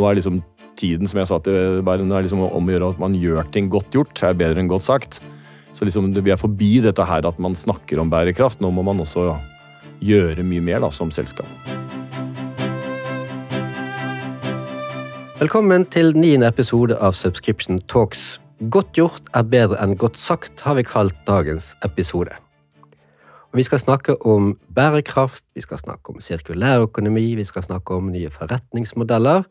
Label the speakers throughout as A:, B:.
A: Nå er liksom tiden, som jeg sa til bare, nå er liksom om å gjøre at man gjør ting godt gjort, er bedre enn godt sagt. Så liksom vi er forbi dette her at man snakker om bærekraft. Nå må man også gjøre mye mer da, som selskap.
B: Velkommen til niende episode av Subscription Talks. Godt gjort er bedre enn godt sagt, har vi kalt dagens episode. Og vi skal snakke om bærekraft, vi skal snakke om sirkulærøkonomi, vi skal snakke om nye forretningsmodeller,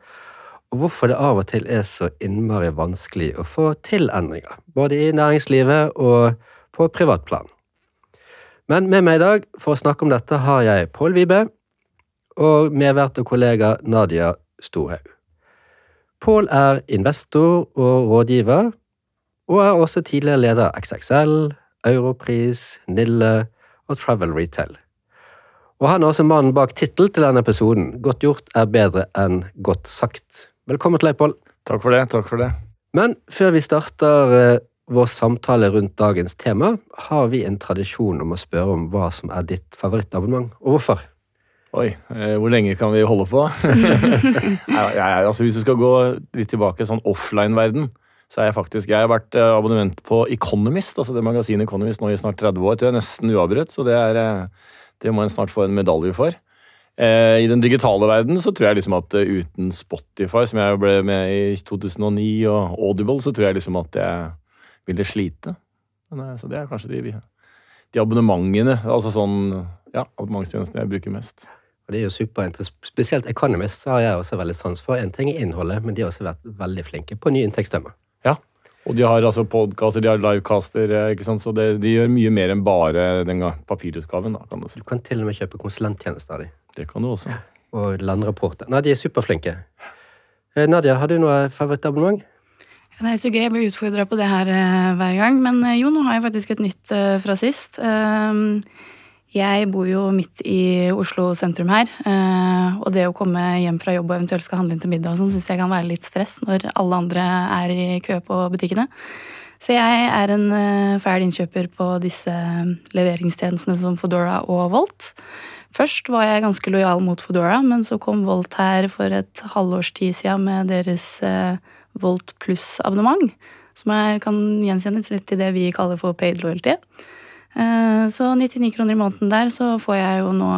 B: og hvorfor det av og til er så innmari vanskelig å få til endringer, både i næringslivet og på privatplan. Men med meg i dag for å snakke om dette har jeg Pål Vibe og medvert og kollega Nadia Storhaug. Pål er investor og rådgiver, og er også tidligere leder av XXL, Europris, Nille og Travel Retail. Og han er også mannen bak tittelen til denne episoden, Godt gjort er bedre enn godt sagt. Velkommen til Leipold.
A: Takk for det. takk for det.
B: Men før vi starter eh, vår samtale rundt dagens tema, har vi en tradisjon om å spørre om hva som er ditt favorittabonnement, og hvorfor.
A: Oi, eh, hvor lenge kan vi holde på? Jeg, altså, hvis du skal gå litt tilbake sånn offline-verden, så er jeg faktisk Jeg har vært eh, abonnement på Economist, altså det magasinet Economist nå i snart 30 år. Tror jeg nesten uavbrutt, så det, er, det må en snart få en medalje for. I den digitale verden så tror jeg liksom at uten Spotify, som jeg ble med i 2009, og Audible, så tror jeg liksom at jeg ville slite. Så det er kanskje de, de abonnementene, altså sånn ja, abonnementstjenestene jeg bruker mest.
B: Og det er jo superinteressant. Spesielt Economist har jeg også veldig sans for. En ting er innholdet, men de har også vært veldig flinke på nye inntektsstemmer.
A: Ja, og de har altså podkaster, de har livecaster, eh, ikke sant? så det, de gjør mye mer enn bare den papirutgaven. Da, kan
B: du, si. du kan til og med kjøpe konsulenttjenester av dem.
A: Det kan du også.
B: Og landrapporter. Nei, de er superflinke. Eh, Nadia, har du noe favorittabonnement?
C: Det er så gøy, jeg blir utfordra på det her uh, hver gang. Men uh, jo, nå har jeg faktisk et nytt fra sist. Jeg bor jo midt i Oslo sentrum her, eh, og det å komme hjem fra jobb og eventuelt skal handle inn til middag, sånn, syns jeg kan være litt stress når alle andre er i kø på butikkene. Så jeg er en eh, fæl innkjøper på disse leveringstjenestene som Foodora og Volt. Først var jeg ganske lojal mot Foodora, men så kom Volt her for et halvårs tid siden med deres eh, Volt pluss-abonnement, som jeg kan gjenkjennes litt til det vi kaller for paid loyalty. Eh, så 99 kroner i måneden der, så får jeg jo nå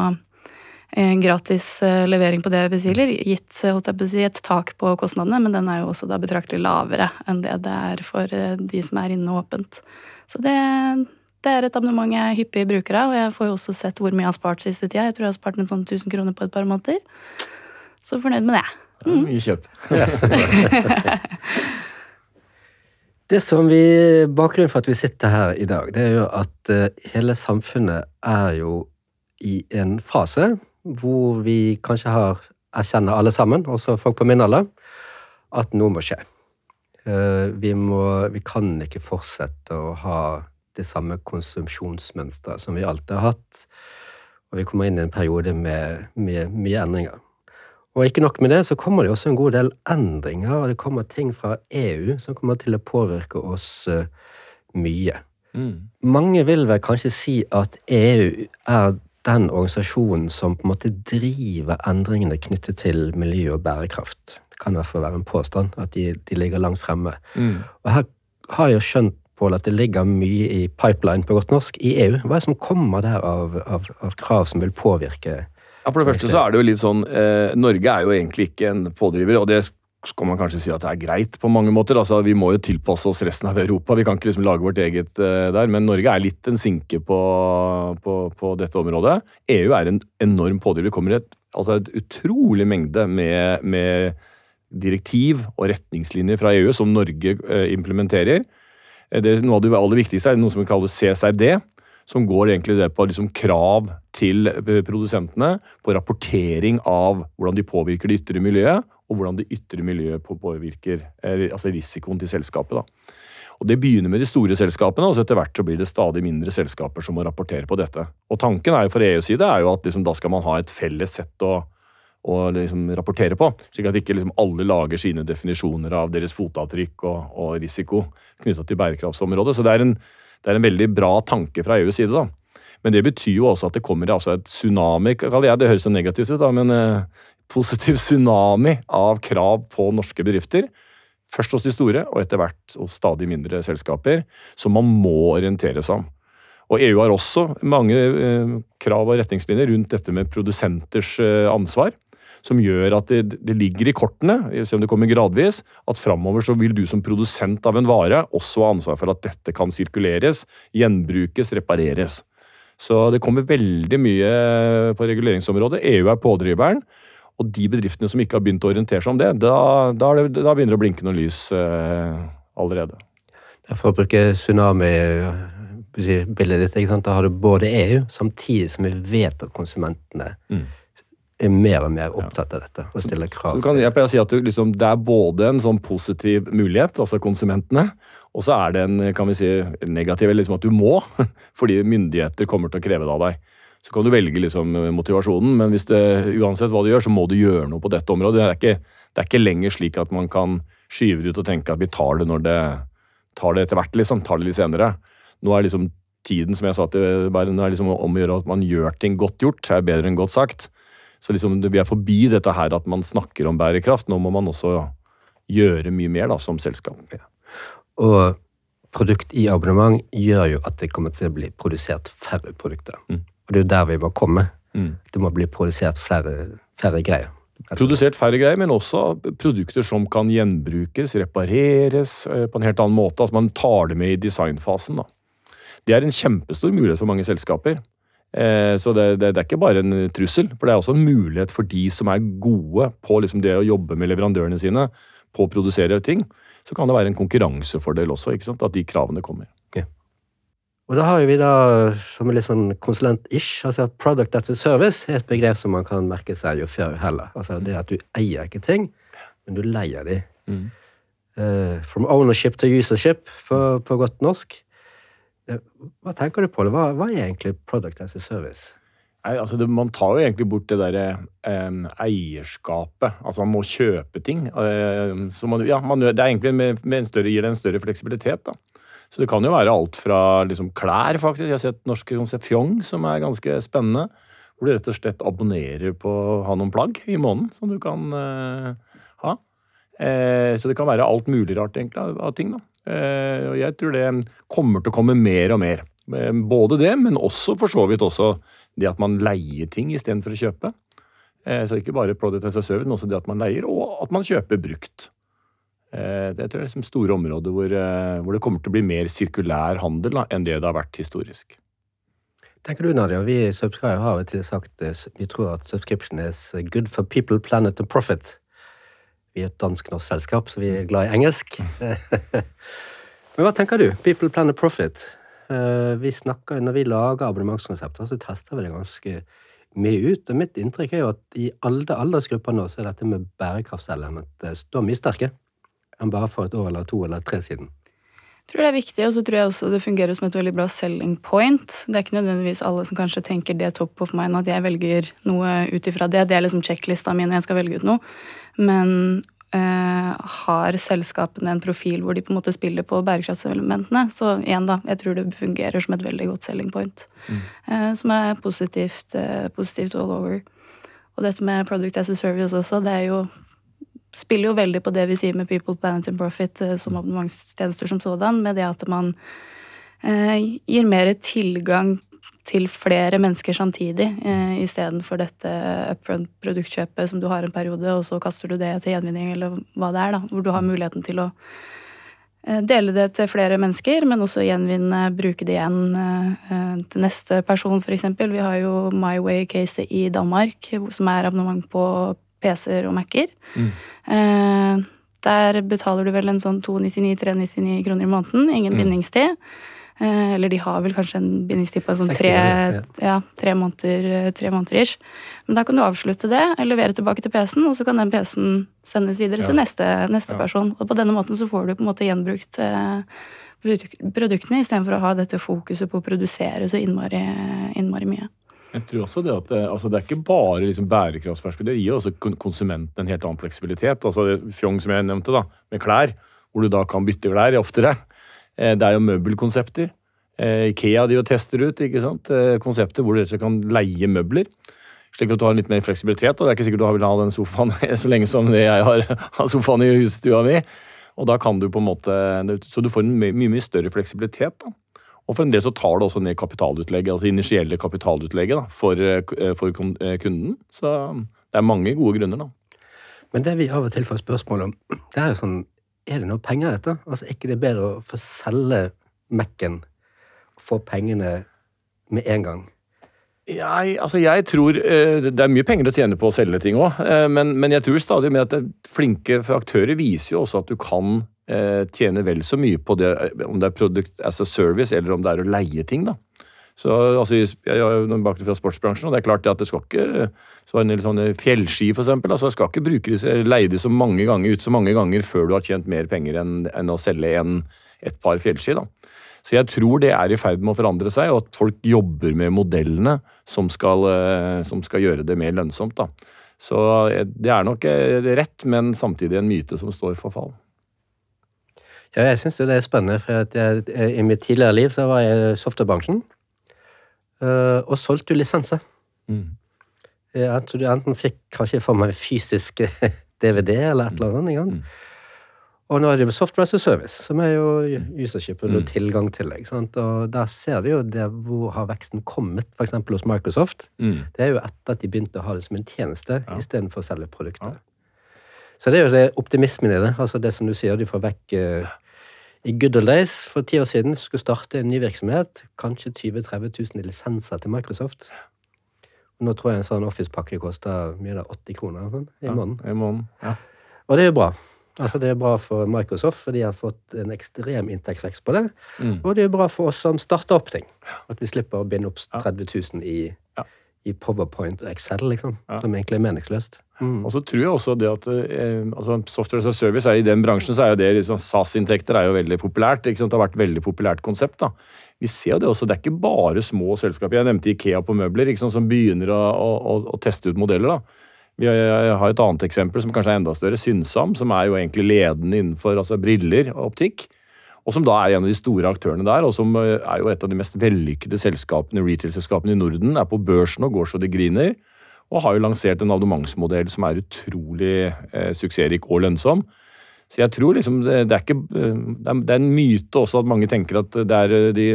C: en gratis eh, levering på det jeg bestiller, gitt jeg et tak på kostnadene, men den er jo også da betraktelig lavere enn det det er for de som er inne åpent. Så det, det er et abonnement jeg er hyppig bruker av, og jeg får jo også sett hvor mye jeg har spart siste tida. Jeg tror jeg har spart en sånn 1000 kroner på et par måneder. Så fornøyd med det.
A: Mm. Mye kjøp. Yes.
B: Det som vi, Bakgrunnen for at vi sitter her i dag, det er jo at uh, hele samfunnet er jo i en fase hvor vi kanskje har erkjenner alle sammen, også folk på min alder, at noe må skje. Uh, vi, må, vi kan ikke fortsette å ha det samme konsumsjonsmønsteret som vi alltid har hatt. Og vi kommer inn i en periode med mye endringer. Og ikke nok med det, så kommer det også en god del endringer, og det kommer ting fra EU som kommer til å påvirke oss uh, mye. Mm. Mange vil vel kanskje si at EU er den organisasjonen som på en måte driver endringene knyttet til miljø og bærekraft. Det kan i hvert fall være en påstand at de, de ligger langt fremme. Mm. Og her har jeg skjønt Pål, at det ligger mye i pipeline på godt norsk i EU. Hva er det som kommer der av, av, av krav som vil påvirke
A: ja, For det første så er det jo litt sånn eh, Norge er jo egentlig ikke en pådriver, og det skal man kanskje si at det er greit på mange måter. altså Vi må jo tilpasse oss resten av Europa. Vi kan ikke liksom lage vårt eget uh, der. Men Norge er litt en sinke på, på, på, dette området. EU er en enorm pådriver. Det kommer et, altså et utrolig mengde med, med, direktiv og retningslinjer fra EU som Norge uh, implementerer. Det, noe av det aller viktigste er noe som vi kaller CSRD som går egentlig det på liksom krav til eh, produsentene på rapportering av hvordan de påvirker det ytre miljøet, og hvordan det ytre miljøet påvirker eh, altså risikoen til selskapet. Da. Og Det begynner med de store selskapene, og så etter hvert så blir det stadig mindre selskaper som må rapportere på dette. Og Tanken er jo for EUs side er jo at liksom, da skal man ha et felles sett å, å liksom rapportere på, slik at ikke liksom alle lager sine definisjoner av deres fotavtrykk og, og risiko knytta til bærekraftsområdet. Så det er en det er en veldig bra tanke fra EUs side. da. Men det betyr jo også at det kommer altså et tsunami. Det høres negativt ut, da, men eh, positiv tsunami av krav på norske bedrifter. Først hos de store, og etter hvert hos stadig mindre selskaper, som man må orientere seg om. Og EU har også mange eh, krav og retningslinjer rundt dette med produsenters eh, ansvar. Som gjør at det, det ligger i kortene, se om det kommer gradvis, at framover så vil du som produsent av en vare også ha ansvar for at dette kan sirkuleres, gjenbrukes, repareres. Så det kommer veldig mye på reguleringsområdet. EU er pådriveren. Og de bedriftene som ikke har begynt å orientere seg om det, da, da, det, da begynner det å blinke noe lys eh, allerede.
B: For å bruke tsunami-bildet ditt, da har du både EU, samtidig som vi vet at konsumentene mm. Er mer og mer opptatt av dette og stiller krav.
A: Så kan, jeg pleier å si at du, liksom, Det er både en sånn positiv mulighet, altså konsumentene, og så er det en kan vi si, negativ, liksom at du må, fordi myndigheter kommer til å kreve det av deg. Så kan du velge liksom motivasjonen, men det, uansett hva du gjør, så må du gjøre noe på dette området. Det er ikke, det er ikke lenger slik at man kan skyve det ut og tenke at vi tar det når det tar det etter hvert, liksom. Tar det litt senere. Nå er liksom tiden, som jeg sa til nå er liksom om å gjøre at man gjør ting godt gjort, er bedre enn godt sagt. Så liksom vi er forbi dette her at man snakker om bærekraft. Nå må man også gjøre mye mer da, som selskap. Ja.
B: Og produkt i abonnement gjør jo at det kommer til å bli produsert færre produkter. Mm. Og det er jo der vi må komme. Mm. Det må bli produsert flere, færre greier.
A: Produsert færre greier, men også produkter som kan gjenbrukes, repareres eh, på en helt annen måte. At man tar det med i designfasen. Da. Det er en kjempestor mulighet for mange selskaper. Eh, så det, det, det, er ikke bare en trussel, for det er også en mulighet for de som er gode på liksom det å jobbe med leverandørene sine, på å produsere ting. Så kan det være en konkurransefordel også, at de kravene kommer.
B: Og da har vi da, som er litt sånn konsulent-ish, altså product as a service er et begrep som man kan merke seg jo før heller. Altså det at du eier ikke ting, men du leier de. Mm. Uh, from ownership to usership, på, på godt norsk. Uh, hva tenker du på? Hva, hva er egentlig product as a service?
A: Nei, altså det, Man tar jo egentlig bort det derre eh, eierskapet. Altså man må kjøpe ting. Eh, så man, ja, man, det er egentlig med, med større, gir det en større fleksibilitet. da. Så det kan jo være alt fra liksom klær, faktisk. Jeg har sett norske konsept Fjong, som er ganske spennende. Hvor du rett og slett abonnerer på å ha noen plagg i måneden som du kan eh, ha. Eh, så det kan være alt mulig rart egentlig av ting. da. Eh, og jeg tror det kommer til å komme mer og mer. Eh, både det, men også for så vidt også det at man leier ting istedenfor å kjøpe. Eh, så ikke bare product as a service, men også det at man leier, og at man kjøper brukt. Det tror jeg er store områder hvor, hvor, det kommer til å bli mer sirkulær handel da, enn det det har vært historisk.
B: Tenker du, Nadia, vi i Subscribe har jo sagt vi tror at subscription is good for people, planet and profit. Vi er et dansk-norsk selskap, så vi er glad i engelsk. Men hva tenker du? People, planet, profit. Vi snakker, Når vi lager abonnementskonsepter, så tester vi det ganske mye ut. Og mitt inntrykk er jo at i alle aldersgrupper nå så er dette med bærekraftselementet mye sterkere enn bare for et år eller to eller tre siden.
C: Jeg tror det er viktig, og så tror jeg også det fungerer som et veldig bra selling point. Det er ikke nødvendigvis alle som kanskje tenker det top of mind, at jeg velger noe ut ifra det. Det er liksom sjekklista mi når jeg skal velge ut noe. Men eh, har selskapene en profil hvor de på en måte spiller på bærekraftselementene, så igjen, da, jeg tror det fungerer som et veldig godt selling point. Mm. Eh, som er positivt, eh, positivt all over. Og dette med product as a service også, det er jo spiller jo veldig på det vi sier med People, Planet and Profit eh, som abonnementstjenester som sådan, med det at man eh, gir mer tilgang til flere mennesker samtidig, eh, istedenfor dette upfront produktkjøpet som du har en periode, og så kaster du det til gjenvinning, eller hva det er, da, hvor du har muligheten til å eh, dele det til flere mennesker, men også gjenvinne, bruke det igjen eh, til neste person, f.eks. Vi har jo MyWay-caset i Danmark, som er abonnement på PC-er og Mac-er. Mm. Eh, der betaler du vel en sånn 299-399 kroner i måneden. Ingen mm. bindingstid. Eh, eller de har vel kanskje en bindingstid på en sånn tre, ja. Ja, tre, måneder, tre måneder ish. Men da kan du avslutte det, levere tilbake til PC-en, og så kan den PC-en sendes videre ja. til neste, neste person. Og på denne måten så får du på en måte gjenbrukt eh, produktene istedenfor å ha dette fokuset på å produsere så innmari, innmari mye.
A: Jeg tror også Det at det, altså det er ikke bare liksom bærekraftsperspektivet. det gir også konsumenten en helt annen fleksibilitet. altså Fjong, som jeg nevnte, da, med klær, hvor du da kan bytte klær oftere. Eh, det er jo møbelkonsepter. Eh, Ikea de jo tester ut ikke sant? Eh, konsepter hvor du kan leie møbler. Slik at du har litt mer fleksibilitet. og Det er ikke sikkert du vil ha den sofaen så lenge som jeg har, har sofaen i husstua mi. Og da kan du på en måte, Så du får en mye, mye større fleksibilitet. da. Og for en del så tar det også ned kapitalutlegget, altså initielle kapitalutlegget da, for, eh, for kunden. Så det er mange gode grunner, da.
B: Men det vi av og til får spørsmål om, det er jo sånn Er det noe penger i dette? Altså, Er ikke det bedre å få selge Mac-en og få pengene med en gang?
A: Jeg, altså jeg tror eh, Det er mye penger å tjene på å selge ting òg, eh, men, men, jeg tror stadig med at flinke aktører viser jo også at du kan eh, tjene vel så mye på det, om det er product as a service eller om det er å leie ting. da. Så altså, Jeg har noen bakgrunn fra sportsbransjen, og det er klart at det skal ikke så en sånn Fjellski, for eksempel, altså skal ikke bruke, leie det så mange ganger ut så mange ganger før du har tjent mer penger enn, enn å selge en, et par fjellski. da. Så jeg tror det er i ferd med å forandre seg, og at folk jobber med modellene som skal, eh, som skal gjøre det mer lønnsomt. da. Så eh, det er nok rett, men samtidig en myte som står for fall.
B: Ja, jeg syns det er spennende, for jeg, i mitt tidligere liv så var jeg i softwarebransjen og solgte lisenser. Mm. Jeg tror du enten fikk kanskje for meg fysisk DVD eller et eller annet. Ikke? Mm. Og nå er det Software as a Service, som er jo usership og mm. tilgang til. sant? Og der ser du jo det, hvor har veksten kommet, f.eks. hos Microsoft. Mm. Det er jo etter at de begynte å ha det som en tjeneste ja. istedenfor å selge produkter. Ja. Så det er jo det optimismen i det. altså Det som du sier, du får vekk uh, I good old days, for ti år siden, skulle starte en ny virksomhet, kanskje 20 000-30 000 lisenser til Microsoft. Og nå tror jeg en sånn Office-pakke koster mye da, 80 kroner sånn, i måneden.
A: Ja, i måneden. Ja.
B: Og det er jo bra. Altså Det er bra for Microsoft, for de har fått en ekstrem inntektsvekst på det. Mm. Og det er bra for oss som starter opp ting. At vi slipper å binde opp 30 000 i, ja. I Powerpoint og Excel, liksom. Ja. Som egentlig er meningsløst.
A: Mm. Og så tror jeg også det at eh, altså Software as a service er i den bransjen så er jo det liksom, SAS-inntekter er jo veldig populært. Det har vært et veldig populært konsept. da. Vi ser jo det også, det er ikke bare små selskaper. Jeg nevnte Ikea på møbler, sant, som begynner å, å, å teste ut modeller. da. Vi har et annet eksempel som kanskje er enda større. Synsam, som er jo egentlig ledende innenfor altså briller og optikk. Og som da er en av de store aktørene der, og som eh, er jo et av de mest vellykkede selskapene, retail-selskapene i Norden. Er på børsen og går så det griner. Og har jo lansert en abonnementsmodell som er utrolig eh, suksessrik og lønnsom. Så jeg tror liksom det, det, er ikke eh, Det er en myte også at mange tenker at det er eh, de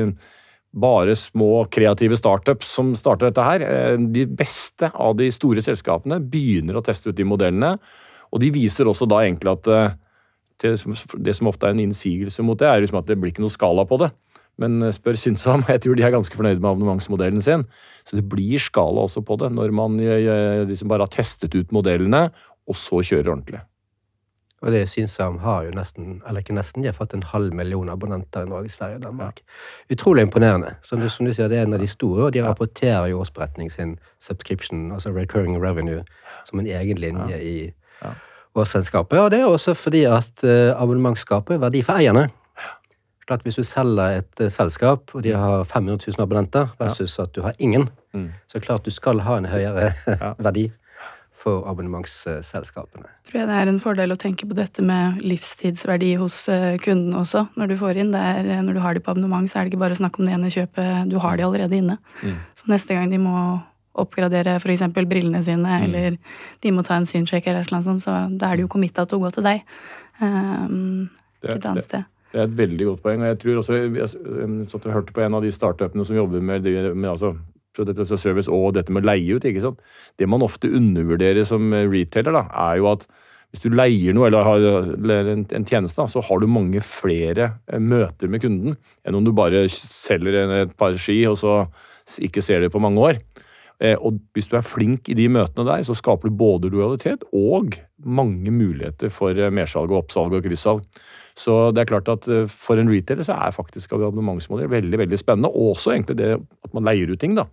A: bare små kreative startups som starter dette her. De beste av de store selskapene begynner å teste ut de modellene. Og de viser også da egentlig at eh, det som ofte er en innsigelse mot det, er liksom at det blir ikke noe skala på det. Men eh, spør Synsam, jeg tror de er ganske fornøyde med abonnementsmodellen sin. Så det blir skala også på det, når man liksom bare har testet ut modellene, og så kjører ordentlig.
B: Og det Synsam har jo nesten, eller ikke nesten, de har fått en halv million abonnenter i Norge, Sverige og Danmark. Ja. Utrolig imponerende. Som du, som du, sier, det er en av de store, og de rapporterer jo årsberetning sin subscription, altså recurring revenue, som en egen linje ja. i ja. årsselskapet. Og det er også fordi at abonnementskapet er verdi for eierne. Klart Hvis du selger et uh, selskap, og de har 500 000 abonnenter, versus at du har ingen, mm. så klart du skal ha en høyere verdi for abonnementsselskapene.
C: Tror jeg det er en fordel å tenke på dette med livstidsverdi hos eh, kunden også, når du får inn. Er, eh, når du har de på abonnement, så er det ikke bare snakk om det ene kjøpet, du har de allerede inne. Mm. Så neste gang de må oppgradere f.eks. brillene sine, mm. eller de må ta en synsjekk, eller noe sånt, så da er det jo committa til å gå til deg. Um, ikke et annet sted.
A: Det er et veldig godt poeng. og jeg tror også, Jeg satt og hørte på en av de startupene som jobber med, med altså, dette service og dette med å leie ut. ikke sant? Det man ofte undervurderer som retailer, da, er jo at hvis du leier noe eller har en, en, tjeneste, så har du mange flere eh, møter med kunden enn om du bare selger et par ski og så ikke ser det på mange år. Eh, og hvis du er flink i de møtene der, så skaper du både lojalitet og mange muligheter for eh, mersalg og oppsalg og kryssalg. Så det er klart at for en retailer så er faktisk abonnementsmodell veldig veldig spennende. Og også egentlig det at man leier ut ting. da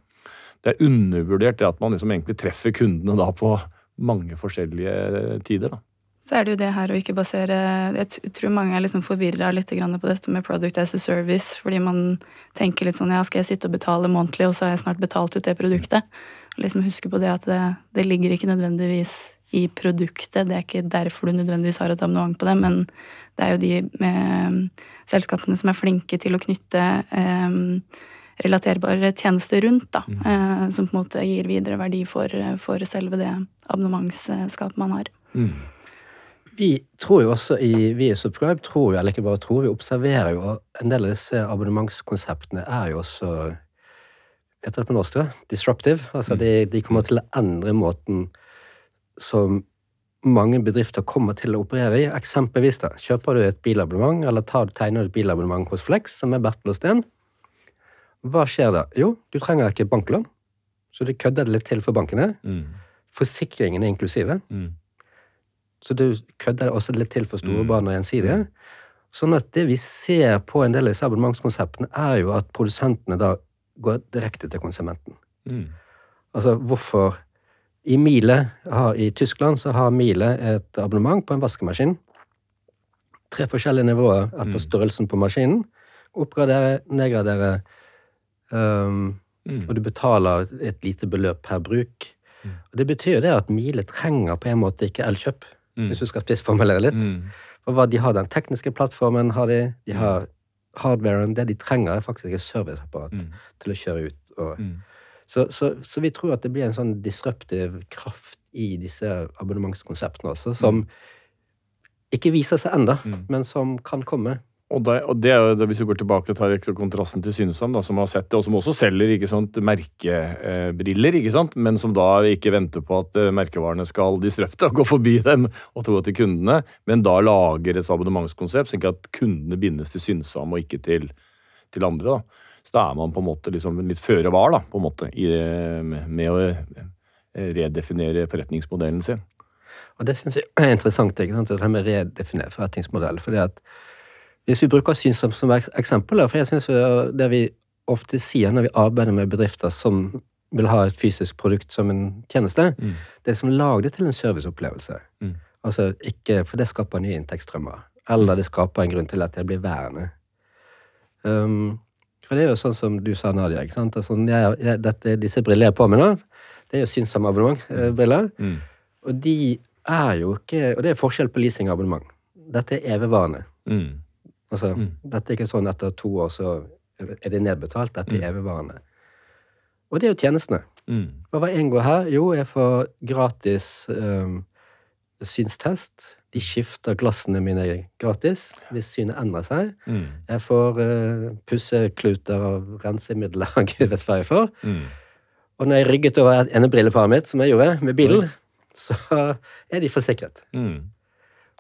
A: det er undervurdert det at man liksom egentlig treffer kundene da på mange forskjellige tider. da.
C: Så er det jo det her å ikke basere Jeg tror mange er liksom forvirra litt på dette med product as a service, fordi man tenker litt sånn ja, skal jeg sitte og betale månedlig, og så har jeg snart betalt ut det produktet. Liksom Huske på det at det, det ligger ikke nødvendigvis i produktet, det er ikke derfor du nødvendigvis har et abonnement på det, men det er jo de med selskapene som er flinke til å knytte eh, relaterbare tjenester rundt, da. Eh, som på en måte gir videre verdi for, for selve det abonnementsskapet man har. Mm.
B: Vi tror jo også i vi i Subscribe, tror jo, eller ikke bare tror, vi observerer jo en del av disse abonnementskonseptene er jo også Heter det på norsk, da? disruptive. Altså de, de, kommer til å endre måten som mange bedrifter kommer til å operere i. Eksempelvis da, kjøper du et bilabonnement, eller tar, tegner du et bilabonnement hos Flex, som er Bertel og Steen. Hva skjer da? Jo, du trenger ikke banklån, så du kødder det litt til for bankene. Mm. Forsikringen er inklusive. Mm. Så du kødder også litt til for store barn og gjensidige. Sånn at det vi ser på en del av disse abonnementskonseptene, er jo at produsentene da går direkte til konsumenten. Mm. Altså hvorfor I Miele, i Tyskland, så har Miele et abonnement på en vaskemaskin. Tre forskjellige nivåer etter mm. størrelsen på maskinen. Oppgradere, nedgradere, um, mm. og du betaler et lite beløp per bruk. Mm. Og Det betyr jo det at Miele trenger på en måte ikke Elkjøp, mm. hvis du skal spissformulere litt. Mm. For hva, De har den tekniske plattformen, har de, de har hardwaren. Det de trenger, er faktisk et serviceapparat mm. til å kjøre ut. Og, mm. så, så, så, vi tror at det blir en sånn disruptiv kraft i disse abonnementskonseptene også, som ikke viser seg ennå, mm. men som kan komme.
A: Og det, og det, jo, Hvis vi går tilbake og tar kontrasten til Synsam, som har sett det, og som også selger ikke sant, merkebriller, ikke sant, men som da ikke venter på at eh, merkevarene skal disrupte og gå forbi dem og gå til kundene, men da lager et abonnementskonsept, slik at kundene bindes til Synsam og ikke til, til andre. da. Så da er man på en måte liksom litt føre var da, på en måte, i, med å eh, redefinere forretningsmodellen sin.
B: Og Det syns jeg er interessant, ikke sant, det med redefinere forretningsmodell. fordi at hvis vi bruker syn som eksempel, for jeg synes det vi ofte sier når vi arbeider med bedrifter som vil ha et fysisk produkt som en tjeneste, mm. det er som lag det til en serviceopplevelse. Mm. Altså ikke, For det skaper nye inntektsstrømmer. Eller det skaper en grunn til at det blir værende. Um, for det er jo sånn som du sa, Nadia. ikke sant? Altså, jeg, jeg, dette, disse brillene jeg er på med nå, det er jo Synsam-abonnement-briller. Mm. mm. Og de er jo ikke Og det er forskjell på leasingabonnement. Dette er evigvarende. Mm. Altså, mm. Dette er ikke sånn etter to år så er det nedbetalt. Dette er mm. evigvarende. Og det er jo tjenestene. Mm. Hva inngår her? Jo, jeg får gratis um, synstest. De skifter glassene mine gratis hvis synet endrer seg. Mm. Jeg får uh, pussekluter og rensemidler gud vet hva jeg får. Mm. Og når jeg rygget over ene brilleparet mitt, som jeg gjorde, med bilen, så er de forsikret. Mm.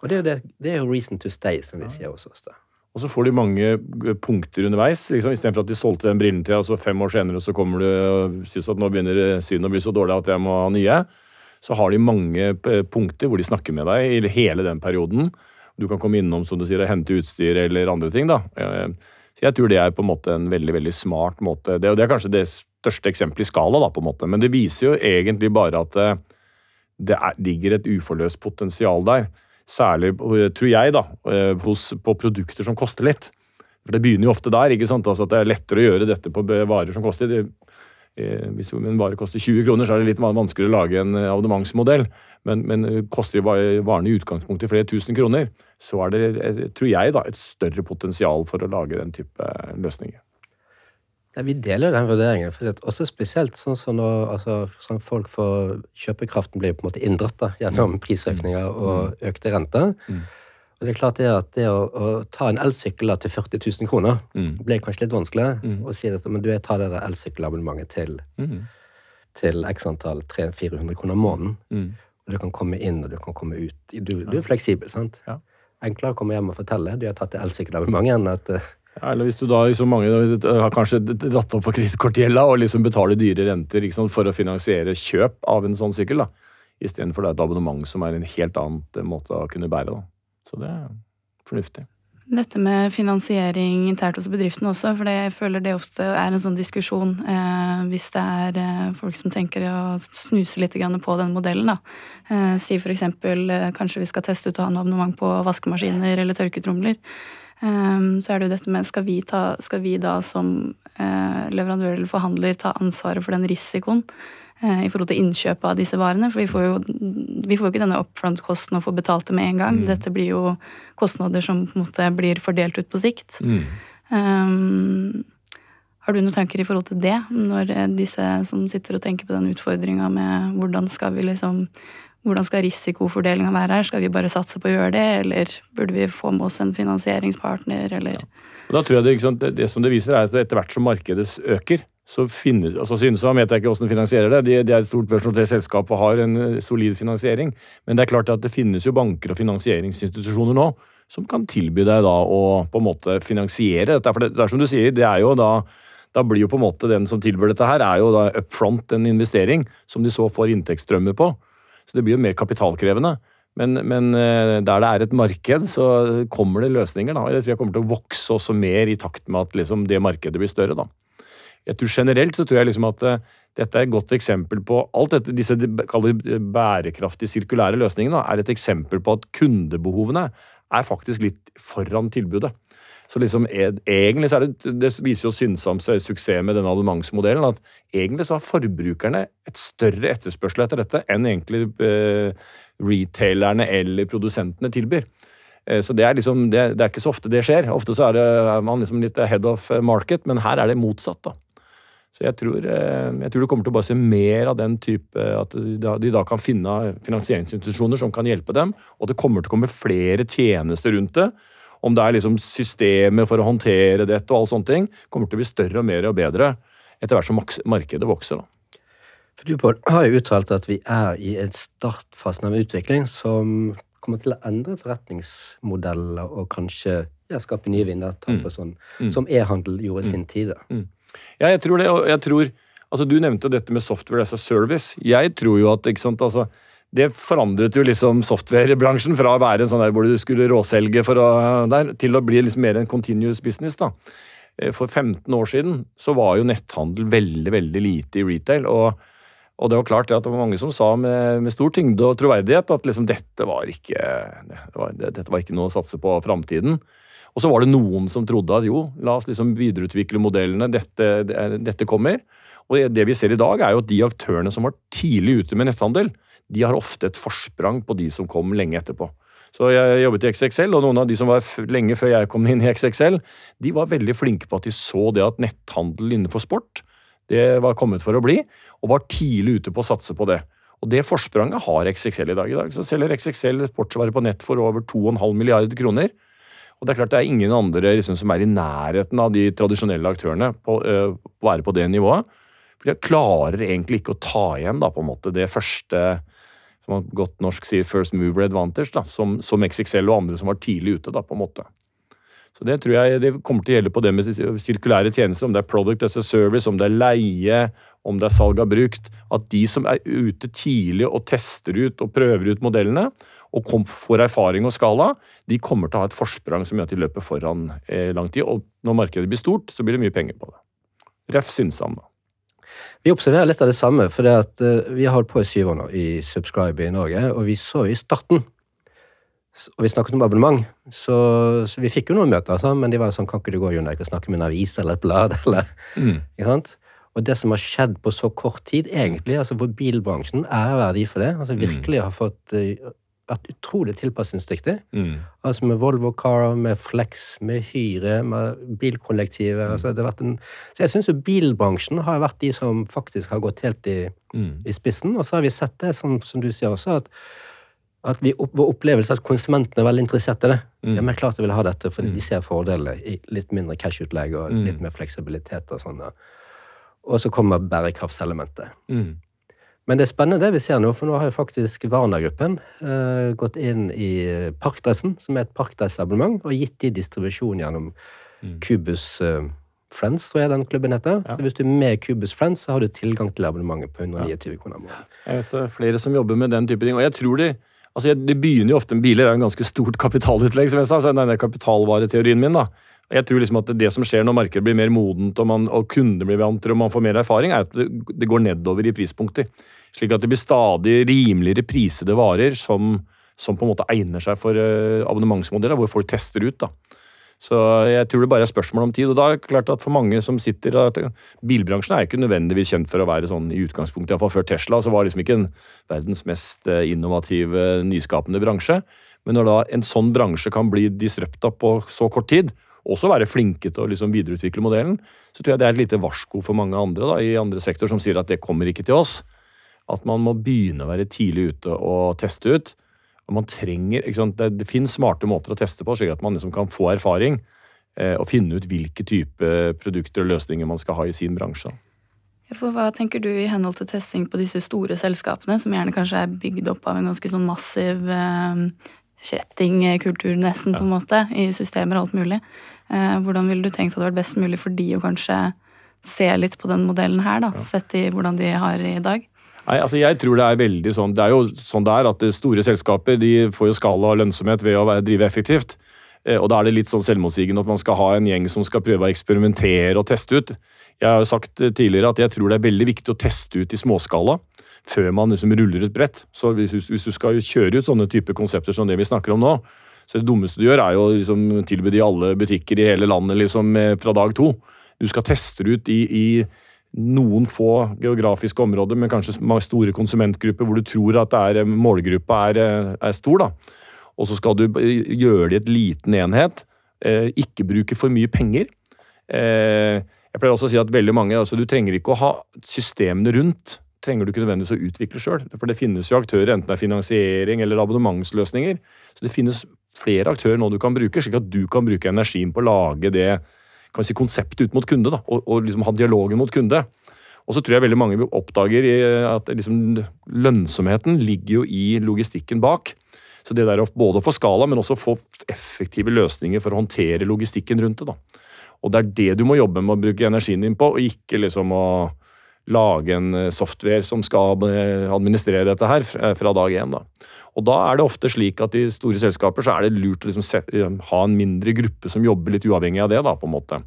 B: Og det er, jo det, det er jo reason to stay, som vi sier hos oss. da.
A: Og så får de mange eh, punkter underveis. Liksom, Istedenfor at de solgte den brillen til, og så fem år senere så kommer du og syns at nå begynner synet å bli så dårlig at jeg må ha nye. Så har de mange eh, punkter hvor de snakker med deg i hele den perioden. Du kan komme innom som du sier, og hente utstyr eller andre ting. da. Eh, så jeg tror det er på en måte en veldig veldig smart måte. Det, og det er kanskje det største eksempelet i skala, da, på en måte. men det viser jo egentlig bare at det er, ligger et uforløst potensial der. Særlig, tror jeg, da, eh, hos, på produkter som koster litt. For Det begynner jo ofte der. ikke sant? Altså at Det er lettere å gjøre dette på varer som koster eh, Hvis en vare koster 20 kroner, så er det litt vanskeligere å lage en abonnementsmodell. Men, men koster varene i utgangspunktet flere tusen kroner, så er det, tror jeg, da, et større potensial for å lage den type løsninger.
B: Ja, vi deler den vurderingen. for det er også Spesielt sånn som når altså, sånn folk får Kjøpekraften blir på en måte inndratt da, gjennom mm. prisøkninger og mm. økte renter. Mm. Og Det er klart det at det å, å ta en elsykkel til 40 000 kroner mm. ble kanskje litt vanskelig. Mm. Å si at men du, jeg tar det der elsykkelabonnementet til, mm. til x antall 300-400 kroner måneden. Mm. Og du kan komme inn og du kan komme ut. Du, du er fleksibel, sant? Ja. Enklere å komme hjem og fortelle du har tatt det elsykkelabonnementet enn at uh,
A: ja, eller hvis du da liksom mange har kanskje dratt opp på kredittkortgjelda og liksom betaler dyre renter liksom, for å finansiere kjøp av en sånn sykkel, da. Istedenfor et abonnement som er en helt annen måte å kunne bære. Da. Så det er fornuftig.
C: Dette med finansiering internt hos bedriftene også, for jeg føler det ofte er en sånn diskusjon eh, hvis det er eh, folk som tenker å snuse litt på den modellen. da. Eh, si eksempel eh, kanskje vi skal teste ut å ha noe abonnement på vaskemaskiner eller tørketromler. Um, så er det jo dette med skal vi, ta, skal vi da som uh, leverandør eller forhandler ta ansvaret for den risikoen uh, i forhold til innkjøpet av disse varene? For vi får jo vi får ikke denne upfront-kosten og får betalt det med en gang. Mm. Dette blir jo kostnader som på en måte blir fordelt ut på sikt. Mm. Um, Har du noen tanker i forhold til det, når eh, disse som sitter og tenker på den utfordringa med hvordan skal vi liksom hvordan skal risikofordelinga være her? Skal vi bare satse på å gjøre det, eller burde vi få med oss en finansieringspartner, eller ja.
A: Da tror jeg det, det, det, som det viser, er at etter hvert som markedet øker, så finnes, altså Synsam vet jeg ikke hvordan de finansierer det. Det de er et stort børsnotert selskap og har en eh, solid finansiering. Men det er klart at det finnes jo banker og finansieringsinstitusjoner nå som kan tilby deg da å på en måte finansiere dette. For det, det er som du sier, det er jo da da blir jo på en måte den som tilbyr dette her, er jo da up front en investering som de så får inntektsstrømmer på. Så det blir jo mer kapitalkrevende. Men, men, eh, der det er et marked, så kommer det løsninger. da. Jeg tror jeg kommer til å vokse også mer i takt med at liksom, det markedet blir større. da. Jeg tror Generelt så tror jeg liksom at uh, dette er et godt eksempel på alt dette, Disse bærekraftige sirkulære løsningene da, er et eksempel på at kundebehovene er faktisk litt foran tilbudet. Så liksom, egentlig så er det, det viser jo Synsams suksess med denne abonnementsmodellen, at egentlig så har forbrukerne et større etterspørsel etter dette enn egentlig eh, retailerne eller produsentene tilbyr. Eh, så det er, liksom, det, det er ikke så ofte det skjer. Ofte så er, det, er man liksom litt head of market, men her er det motsatt. da. Så jeg tror, eh, jeg tror, du kommer til å bare se mer av den type At de da kan finne finansieringsinstitusjoner som kan hjelpe dem, og det kommer til å komme flere tjenester rundt det om det er liksom systemet for å håndtere dette og alle sånne ting, kommer til å bli større og mer og bedre etter hvert som markedet vokser. da.
B: For Du Paul, har jo uttalt at vi er i en startfase av utvikling som kommer til å endre forretningsmodeller og kanskje ja, skape nye vinnertapper, mm. sånn, mm. som e-handel gjorde i sin tid.
A: Mm. Ja, jeg tror det. og jeg tror, altså Du nevnte dette med software as a service. Jeg tror jo at ikke sant, altså, det forandret jo liksom software-bransjen fra å være en sånn der hvor du skulle råselge for å, der, til å bli liksom mer en continuous business. da. Eh, for 15 år siden så var jo netthandel veldig veldig lite i retail. og, og det var klart at det var mange som sa med, med stor tyngde og troverdighet at liksom dette var ikke, det var, dette var ikke noe å satse på framtiden. Og så var det noen som trodde at jo, la oss liksom videreutvikle modellene, dette, dette kommer. Og det vi ser i dag, er jo at de aktørene som var tidlig ute med netthandel, de har ofte et forsprang på de som kom lenge etterpå. Så jeg jobbet i XXL, og noen av de som var lenge før jeg kom inn i XXL, de var veldig flinke på at de så det at netthandel innenfor sport det var kommet for å bli, og var tidlig ute på å satse på det. Og Det forspranget har XXL i dag. I dag så selger XXL sportsvarer på nett for over 2,5 milliarder kroner. Og Det er klart det er ingen andre liksom, som er i nærheten av de tradisjonelle aktørene på øh, å være på det nivået. For de klarer egentlig ikke å ta igjen da, på en måte det første som man godt norsk sier first mover advantage, da, som, som, XXL og andre som var tidlig ute. da, på en måte. Så Det tror jeg det kommer til å gjelde på det med sirkulære tjenester, om det er product as a service, om det er leie, om det er salg av brukt. At de som er ute tidlig og tester ut og prøver ut modellene, og får erfaring og skala, de kommer til å ha et forsprang som gjør at de løper foran eh, lang tid. Og når markedet blir stort, så blir det mye penger på det. Ref. Synsam, da.
B: Vi observerer litt av det samme, for det at uh, vi har holdt på i syv år nå i Subscribe i Norge, og vi så i starten og vi snakket om abonnement, så, så vi fikk jo noen møter, altså, men de var sånn Kan ikke du gå Jon og snakke med en avis eller et blad? eller, mm. ikke sant? Og det som har skjedd på så kort tid, egentlig, altså hvor bilbransjen er verdi for det. altså Virkelig har fått uh, vært utrolig tilpasningsdyktig. Mm. Altså med Volvo Car, med Flex, med Hyre, med bilkollektivet. Mm. Altså det har vært en, så jeg syns jo bilbransjen har vært de som faktisk har gått helt i, mm. i spissen. Og så har vi sett det, som, som du sier også, at, at vi, vår opplevelse at konsumentene er veldig interessert i det. Mm. Ja, men klart de vil ha dette, for de mm. ser fordeler i litt mindre cash-utlegg og mm. litt mer fleksibilitet og sånn. Og så kommer bærekraftselementet. Mm. Men det er spennende det vi ser nå, for nå har jo faktisk Warner-gruppen uh, gått inn i Parkdressen, som er et parkdressabonnement, og gitt de distribusjon gjennom mm. Cubus uh, Friends, tror jeg den klubben heter. Ja. Så Hvis du er med Cubus Friends, så har du tilgang til abonnementet på 129 ja. kroner måneden.
A: Jeg vet det er flere som jobber med den type ting, og jeg tror de altså Det begynner jo ofte med biler, er en ganske stort kapitalutlegg, som jeg sa. så Denne kapitalvareteorien min, da. Jeg tror liksom at det som skjer når markedet blir mer modent og, man, og kundene blir vantere og man får mer erfaring, er at det, det, går nedover i prispunkter. Slik at det blir stadig rimeligere prisede varer som, som på en måte egner seg for uh, abonnementsmodeller, hvor folk tester ut. da. Så jeg tror det bare er spørsmål om tid. Og da er det klart at for mange som sitter at Bilbransjen er ikke nødvendigvis kjent for å være sånn i utgangspunktet, iallfall før Tesla, så var det liksom ikke en verdens mest eh, innovative, nyskapende bransje. Men når da en sånn bransje kan bli disrupta på så kort tid, også være flinke til å liksom videreutvikle modellen, så tror jeg det er et lite varsko for mange andre da, i andre sektorer som sier at det kommer ikke til oss. At man må begynne å være tidlig ute og teste ut. Og man trenger? Det, det finnes smarte måter å teste på, slik at man liksom kan få erfaring eh, og finne ut hvilke type produkter og løsninger man skal ha i sin bransje.
C: For hva tenker du i henhold til testing på disse store selskapene, som gjerne kanskje er bygd opp av en ganske sånn massiv eh, kjettingkultur, nesten, på en måte, i systemer og alt mulig. Eh, hvordan ville du tenkt at det hadde vært best mulig for de å kanskje se litt på den modellen her, da, sett i hvordan de har i dag?
A: Nei, altså jeg tror Det er veldig sånn, det er jo sånn det er at store selskaper de får jo skala og lønnsomhet ved å drive effektivt. Eh, og Da er det litt sånn selvmotsigende at man skal ha en gjeng som skal prøve å eksperimentere og teste ut. Jeg har jo sagt tidligere at jeg tror det er veldig viktig å teste ut i småskala før man liksom ruller et brett. Så hvis, hvis, du skal kjøre ut sånne type konsepter som det vi snakker om nå, så det dummeste du gjør, er jo liksom tilby det i alle butikker i hele landet liksom fra dag to. Du skal teste det ut i, i noen få geografiske områder, men kanskje store konsumentgrupper hvor du tror at er, målgruppa er, er, stor. da. Og så skal du gjøre det i et liten enhet. Eh, ikke bruke for mye penger. Eh, jeg pleier også å si at veldig mange, altså Du trenger ikke å ha systemene rundt trenger du ikke nødvendigvis å utvikle sjøl. For det finnes jo aktører, enten det er finansiering eller abonnementsløsninger. Så det finnes flere aktører nå du kan bruke, slik at du kan bruke energien på å lage det si, konseptet ut mot kunde, da, og, og liksom ha dialogen mot kunde. Og så tror jeg veldig mange oppdager at liksom, lønnsomheten ligger jo i logistikken bak. Så det der å både få skala, men også få effektive løsninger for å håndtere logistikken rundt det. da. Og det er det du må jobbe med å bruke energien din på, og ikke liksom å lage en eh, software som skal administrere dette her eh, fra dag én. Og da er det ofte slik at i store selskaper så er det lurt å liksom eh, ha en mindre gruppe som jobber litt uavhengig av det, da, på en måte.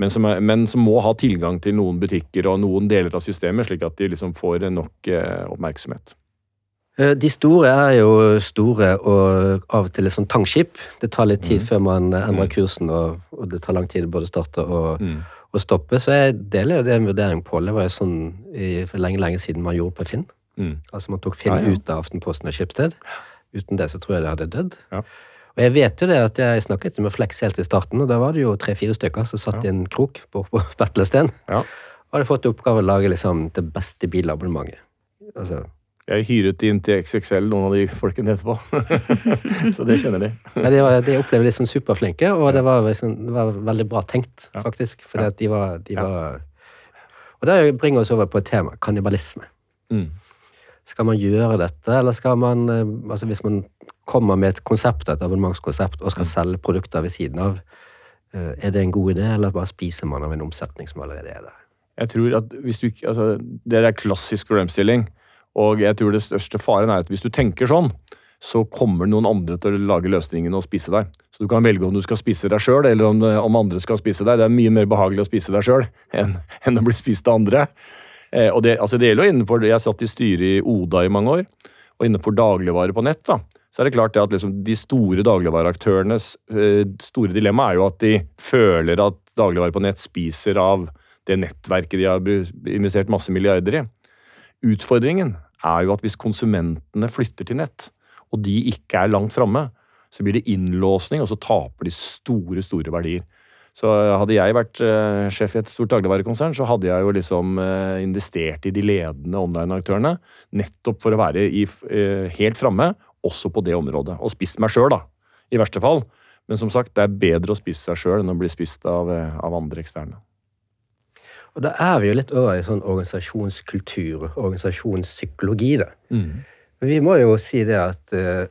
A: Men som, er, men som, må ha tilgang til noen butikker og noen deler av systemet, slik at de liksom får nok eh, oppmerksomhet.
B: De store er jo store og av og til litt sånn tangskip. Det tar litt tid mm. før man endrer mm. kursen, og, og, det tar lang tid både å starte og, mm å stoppe. Så jeg deler jo det en vurdering på. Det var jo sånn i, for lenge lenge siden man gjorde på Finn. Mm. Altså Man tok Finn ja, ja. ut av Aftenposten og Skipsted. Uten det så tror jeg det hadde dødd. Ja. Og jeg vet jo det at jeg snakket med Flex helt i starten, og da var det jo tre-fire stykker som satt i en krok på, på Betlesten. Og hadde fått i oppgave å lage liksom det beste bilabonnementet. Altså,
A: jeg hyret inn til XXL, noen av de folkene etterpå. så det kjenner de.
B: ja, de, var, de opplever de som superflinke, og det var, liksom, det var veldig bra tenkt, faktisk. For ja. de var, de var Og det bringer oss over på et tema kannibalisme. Mm. Skal man gjøre dette, eller skal man eh, altså Hvis man kommer med et konsept, et abonnementskonsept, og skal mm. selge produkter ved siden av, eh, er det en god idé, eller bare spiser man av en omsetning som allerede er der?
A: Jeg tror at hvis du, altså, Det er klassisk problemstilling. Og jeg tror det største faren er at hvis du tenker sånn, så kommer noen andre til å lage løsningen og spise deg. Så du kan velge om du skal spise deg sjøl, eller om, om, andre skal spise deg. Det er mye mer behagelig å spise deg sjøl enn, enn, å bli spist av andre. Eh, og det, altså det gjelder jo innenfor, Jeg satt i styret i Oda i mange år, og innenfor dagligvare på nett. da, så er det klart det at liksom de store dagligvareaktørenes eh, store dilemma er jo at de føler at dagligvare på nett spiser av det nettverket de har investert masse milliarder i. Utfordringen er jo at hvis konsumentene flytter til nett, og de ikke er langt framme, så blir det innlåsning, og så taper de store, store verdier. Så hadde jeg vært uh, sjef i et stort dagligvarekonsern, så hadde jeg jo liksom uh, investert i de ledende online-aktørene, nettopp for å være i, helt framme, også på det området. Og spist meg sjøl, da, i verste fall. Men som sagt, det er bedre å spise seg sjøl enn å bli spist av, av andre eksterne.
B: Og da er vi jo litt over i sånn organisasjonskultur, organisasjonspsykologi, da. Mm. Men vi må jo si det at uh,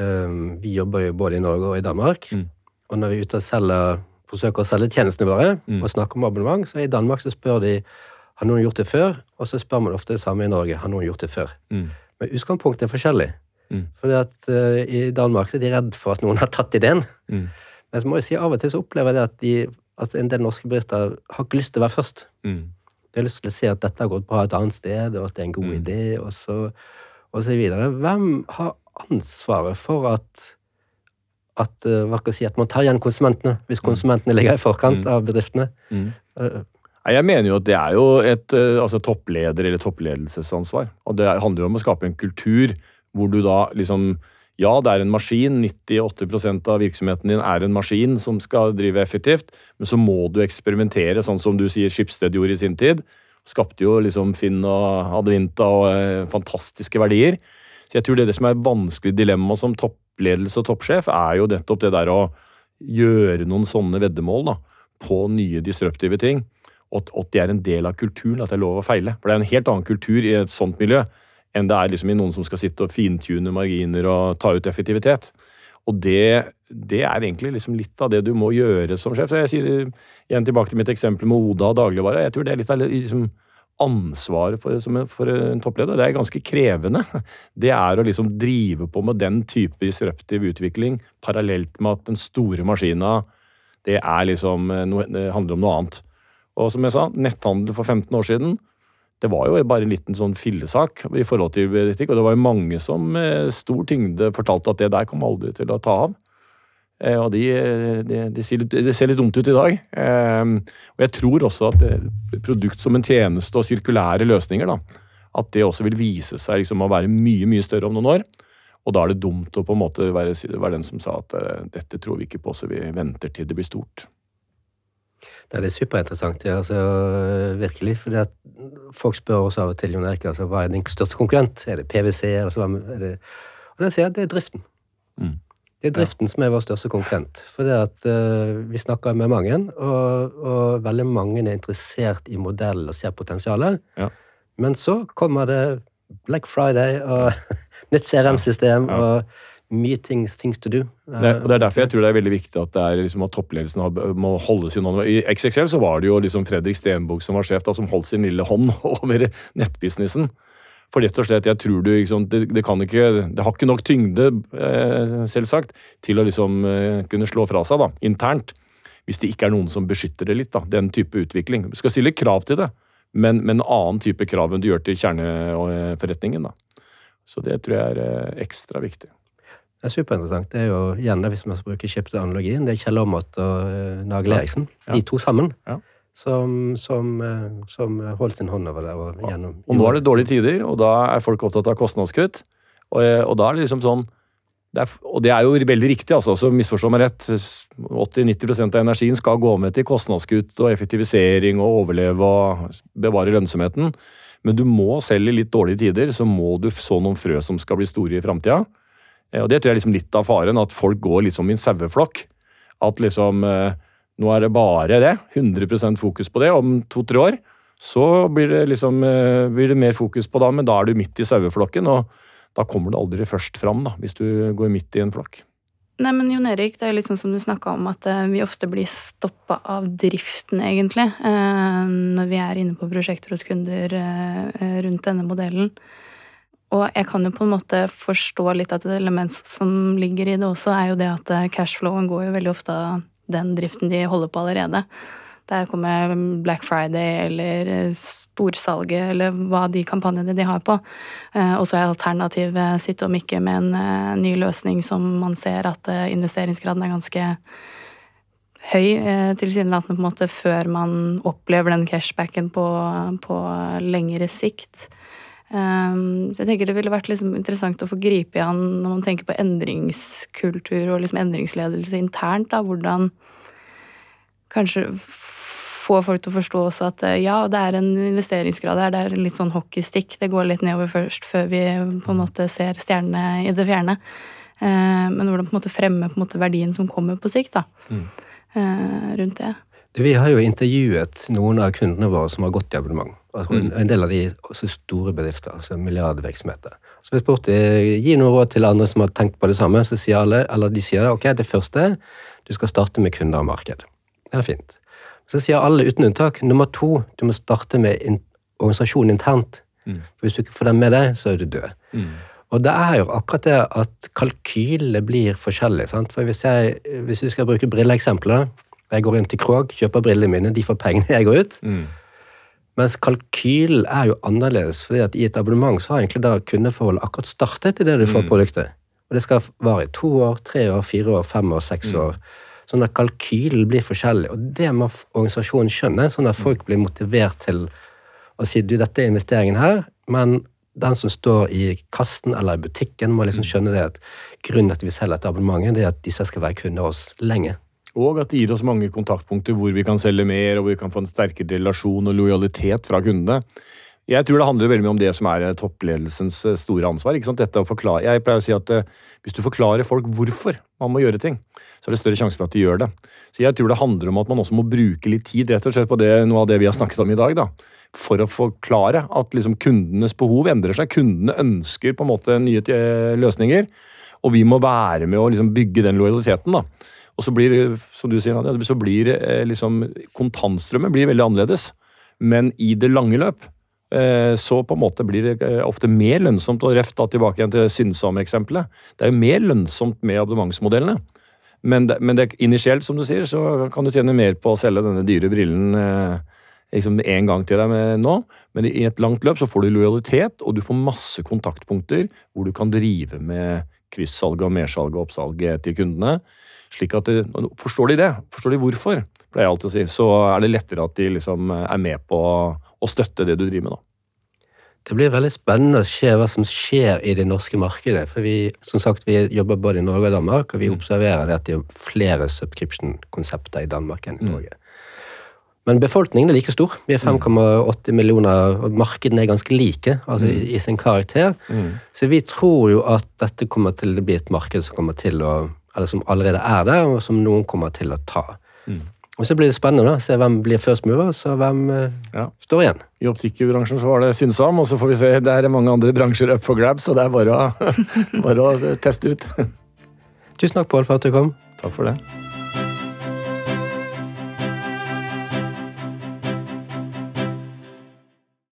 B: um, vi jobber jo både i Norge og i Danmark. Mm. Og når vi er ute og selger, forsøker å selge tjenestene våre mm. og snakker om abonnement, så i Danmark så spør de har noen gjort det før, og så spør man ofte det samme i Norge. Har noen gjort det før? Mm. Men utgangspunktet er forskjellig. Mm. Fordi at uh, i Danmark er de redd for at noen har tatt ideen. Mm. Men så må jeg si av og til så opplever jeg det at de altså En del norske bedrifter har ikke lyst til å være først. Mm. De har lyst til å se at dette har gått bra et annet sted, og at det er en god mm. idé, og så, og så videre. Hvem har ansvaret for at at, eh, si, at man tar igjen konsumentene, hvis mm. konsumentene ligger i forkant mm. av bedriftene? Mm.
A: Uh, jeg mener jo at det er jo et eh, altså, toppleder- eller toppledelsesansvar. Og det handler jo om å skape en kultur hvor du da liksom Ja, det er en maskin. 98 av virksomheten din er en maskin som skal drive effektivt. Men så må du eksperimentere, sånn som du sier Skipsted gjorde i sin tid. Skapte jo liksom Finn og Advinta og eh, fantastiske verdier. Så jeg tror det, det som er et vanskelig dilemma som toppledelse og toppsjef, er jo nettopp det der å gjøre noen sånne veddemål da, på nye disruptive ting. Og at det er en del av kulturen, at det er lov å feile. For det er en helt annen kultur i et sånt miljø enn det er liksom i noen som skal sitte og fintune marginer og ta ut effektivitet. Og det, det er egentlig liksom litt av det du må gjøre som sjef. Så jeg sier igjen tilbake til mitt eksempel med Oda og dagligvare. Jeg tror det er litt av liksom, ansvaret for, en, for en toppleder. Det er ganske krevende. Det er å liksom drive på med den type disruptiv utvikling parallelt med at den store maskina det er liksom, det handler om noe annet. Og som jeg sa, netthandel for 15 år siden det var jo bare en liten sånn fillesak i forhold til politikk, og det var jo mange som med stor tyngde fortalte at det der kom aldri til å ta av. Eh, og de, de, de, ser litt, det ser litt dumt ut i dag. Eh, og jeg tror også at produkt som en tjeneste og sirkulære løsninger, da, at det også vil vise seg liksom å være mye, mye større om noen år. Og da er det dumt å på en måte være, være den som sa at eh, dette tror vi ikke på, så vi venter til det blir stort.
B: Det er superinteressant, ja, altså, virkelig. For folk spør også av og til Jon Erik, altså, hva er din største konkurrent? Er det PwC? Altså, er det? Og da sier jeg at det er driften. Mm. Det er driften ja. som er vår største konkurrent. For det at uh, vi snakker med mange, og, og, veldig mange er interessert i modellen og ser potensialet. Ja. Men så kommer det Black Friday og nytt CRM-system og mye things, things to do.
A: Det, og det er derfor jeg tror det er veldig viktig at, liksom at toppledelsen må holde sin hånd I XXL så var det jo liksom Fredrik Stenbukk som var sjef, da, som holdt sin lille hånd over nettbusinessen. For rett og slett, jeg tror du, liksom, det, det, kan ikke, det har ikke nok tyngde, eh, selvsagt, til å liksom eh, kunne slå fra seg da, internt. Hvis det ikke er noen som beskytter det litt. da, Den type utvikling. Du skal stille krav til det, men med en annen type krav enn du gjør til kjerneforretningen. da. Så det tror jeg er eh, ekstra viktig.
B: Det er superinteressant. Det er jo igjen, hvis man skal bruke analogien, det er Kjell Aamodt og uh, Nagel Eriksen. Ja. De to sammen. Ja. Som, som, uh, som, holdt sin hånd over det. Og, gjennom,
A: og nå er det dårlige tider, og da er folk opptatt av kostnadskutt. Og, eh, og da er det liksom sånn det er, og det er jo veldig riktig, altså, så misforstå meg rett. 80-90% av energien skal gå med til kostnadskutt og effektivisering og overleve og bevare lønnsomheten. Men du må selv i litt dårlige tider så må du så noen frø som skal bli store i framtida. Eh, og Det tror jeg er liksom litt av faren, at folk går litt som i en saueflokk. At liksom eh, Nå er det bare det. 100% fokus på det. Om to-tre år så blir det liksom eh, blir det mer fokus på det, men da er du midt i saueflokken, og da kommer du aldri først fram, da, hvis du går midt i en flokk.
C: Nei, men Jon Erik, det er litt sånn som du snakka om, at vi ofte blir stoppa av driften, egentlig, når vi er inne på prosjekter hos kunder rundt denne modellen. Og jeg kan jo på en måte forstå litt at et element som ligger i det også, er jo det at eh, cashflowen går jo veldig ofte av den driften de holder på allerede. Der kommer Black Friday eller eh, storsalget eller hva de kampanjene de har på. Eh, og så er alternativet sitt om ikke med en ny løsning som man ser at investeringsgraden er ganske høy, tilsynelatende på en måte før man opplever den cashbacken på, på lengre sikt. Um, så jeg tenker det ville vært liksom interessant å få gripe i han når man tenker på endringskultur og liksom endringsledelse internt. Da, hvordan kanskje få folk til å forstå også at eh, ja, det er en investeringsgrad her. Det er litt sånn hockeystick. Det går litt nedover først før vi på en måte ser stjernene i det fjerne. Uh, men hvordan på en måte fremme på en måte verdien som kommer på sikt, da. Mm. Uh, rundt det.
B: Vi har jo intervjuet noen av kundene våre som har gått i abonnement. Altså, mm. En del av de også store bedrifter, altså milliardvirksomheter. Så vi spurte gi noe råd til andre som har tenkt på det samme. Så sier alle, eller de sier ok, det første du skal starte med kunder og marked. Det er fint. Så sier alle uten unntak nummer to du må starte med in organisasjonen internt. Mm. For Hvis du ikke får den med deg, så er du død. Mm. Og det er jo akkurat det at kalkylene blir forskjellige. Sant? For hvis, jeg, hvis vi skal bruke brilleeksempler jeg går inn til Krog, kjøper brillene mine, de får pengene, jeg går ut. Mm. Mens kalkylen er jo annerledes, fordi at i et abonnement så har egentlig da kundeforholdet akkurat startet idet du får mm. produktet. Og det skal vare i to år, tre år, fire år, fem år, seks mm. år. Sånn at kalkylen blir forskjellig. Og det må organisasjonen skjønne, sånn at folk blir motivert til å si du, dette er investeringen her, men den som står i kassen eller i butikken, må liksom skjønne det at grunnen til at vi selger dette abonnementet, det er at disse skal være kunder hos lenge.
A: Og at det gir oss mange kontaktpunkter hvor vi kan selge mer, og hvor vi kan få en sterkere relasjon og lojalitet fra kundene. Jeg tror det handler veldig mye om det som er toppledelsens store ansvar. forklare. Jeg pleier å si at hvis du forklarer folk hvorfor man må gjøre ting, så er det større sjanse for at de gjør det. Så jeg tror det handler om at man også må bruke litt tid rett og slett på det, noe av det vi har snakket om i dag. da for å forklare at liksom kundenes behov endrer seg. Kundene ønsker på en måte nye løsninger, og vi må være med å liksom bygge den lojaliteten. da. Og så blir, som du sier, Nadia, så blir eh, liksom, kontantstrømmen blir veldig annerledes. Men i det lange løp eh, så på en måte blir det eh, ofte mer lønnsomt, og refte tilbake igjen til Sinnsam-eksempelet. Det er jo mer lønnsomt med abonnementsmodellene. Men, det, men det, initielt, som du sier, så kan du tjene mer på å selge denne dyre brillen liksom en gang til deg nå, men i et langt løp så får du lojalitet, og du får masse kontaktpunkter hvor du kan drive med kryssalg og mersalg og oppsalg til kundene. Slik at de, Forstår de det? Forstår de hvorfor? pleier jeg alltid å si. Så er det lettere at de liksom er med på å støtte det du driver med. da.
B: Det blir veldig spennende å se hva som skjer i det norske markedet. For vi som sagt, vi jobber både i Norge og Danmark, og vi mm. observerer at det er flere subscription-konsepter i Danmark enn i mm. Norge. Men befolkningen er like stor. Vi er 5,8 millioner, og markedene er ganske like altså mm. i, i, sin karakter. Mm. Så vi tror jo at dette kommer til å bli et marked som kommer til å eller som allerede er der, og som noen kommer til å ta. Mm. Og Så blir det spennende å se hvem blir first mover, så hvem eh, ja. står igjen.
A: I optikkbransjen så var det Synsam, og så får vi se. Det er mange andre bransjer up for grabs, så det er bare å, bare å teste ut.
B: Tusen takk, Pål, for at du kom.
A: Takk for det.